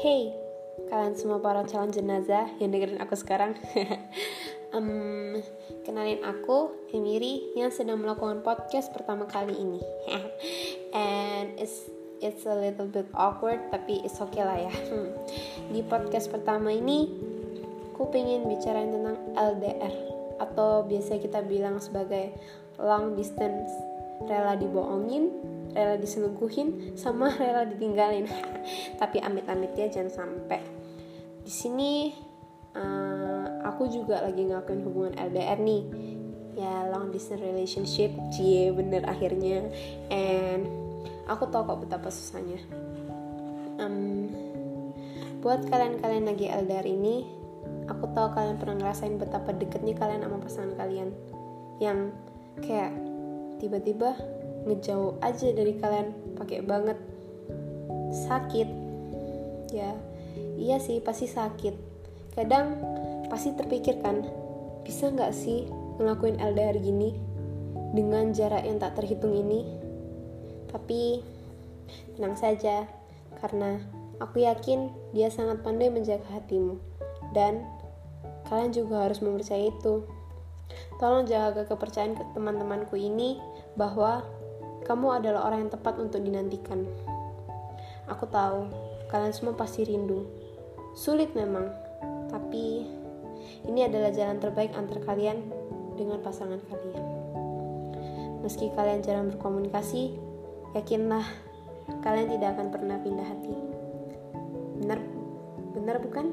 Hey, kalian semua para calon jenazah yang dengerin aku sekarang. um, kenalin aku, Emiri, yang sedang melakukan podcast pertama kali ini. And it's it's a little bit awkward, tapi it's okay lah ya. Hmm. Di podcast pertama ini, aku pengen bicarain tentang LDR atau biasa kita bilang sebagai long distance rela dibohongin rela diselingkuhin sama rela ditinggalin. Tapi amit-amit ya jangan sampai. Di sini uh, aku juga lagi ngakuin hubungan LDR nih. Ya long distance relationship. Cie bener akhirnya. And aku tahu kok betapa susahnya. Um, buat kalian-kalian lagi LDR ini aku tahu kalian pernah ngerasain betapa deketnya kalian sama pasangan kalian. Yang kayak tiba-tiba ngejauh aja dari kalian pakai banget. Sakit. Ya iya sih pasti sakit. Kadang pasti terpikirkan bisa nggak sih ngelakuin LDR gini dengan jarak yang tak terhitung ini? Tapi tenang saja karena aku yakin dia sangat pandai menjaga hatimu. Dan kalian juga harus mempercayai itu tolong jaga kepercayaan ke teman-temanku ini bahwa kamu adalah orang yang tepat untuk dinantikan. Aku tahu, kalian semua pasti rindu. Sulit memang, tapi ini adalah jalan terbaik antar kalian dengan pasangan kalian. Meski kalian jarang berkomunikasi, yakinlah kalian tidak akan pernah pindah hati. Benar? Benar bukan?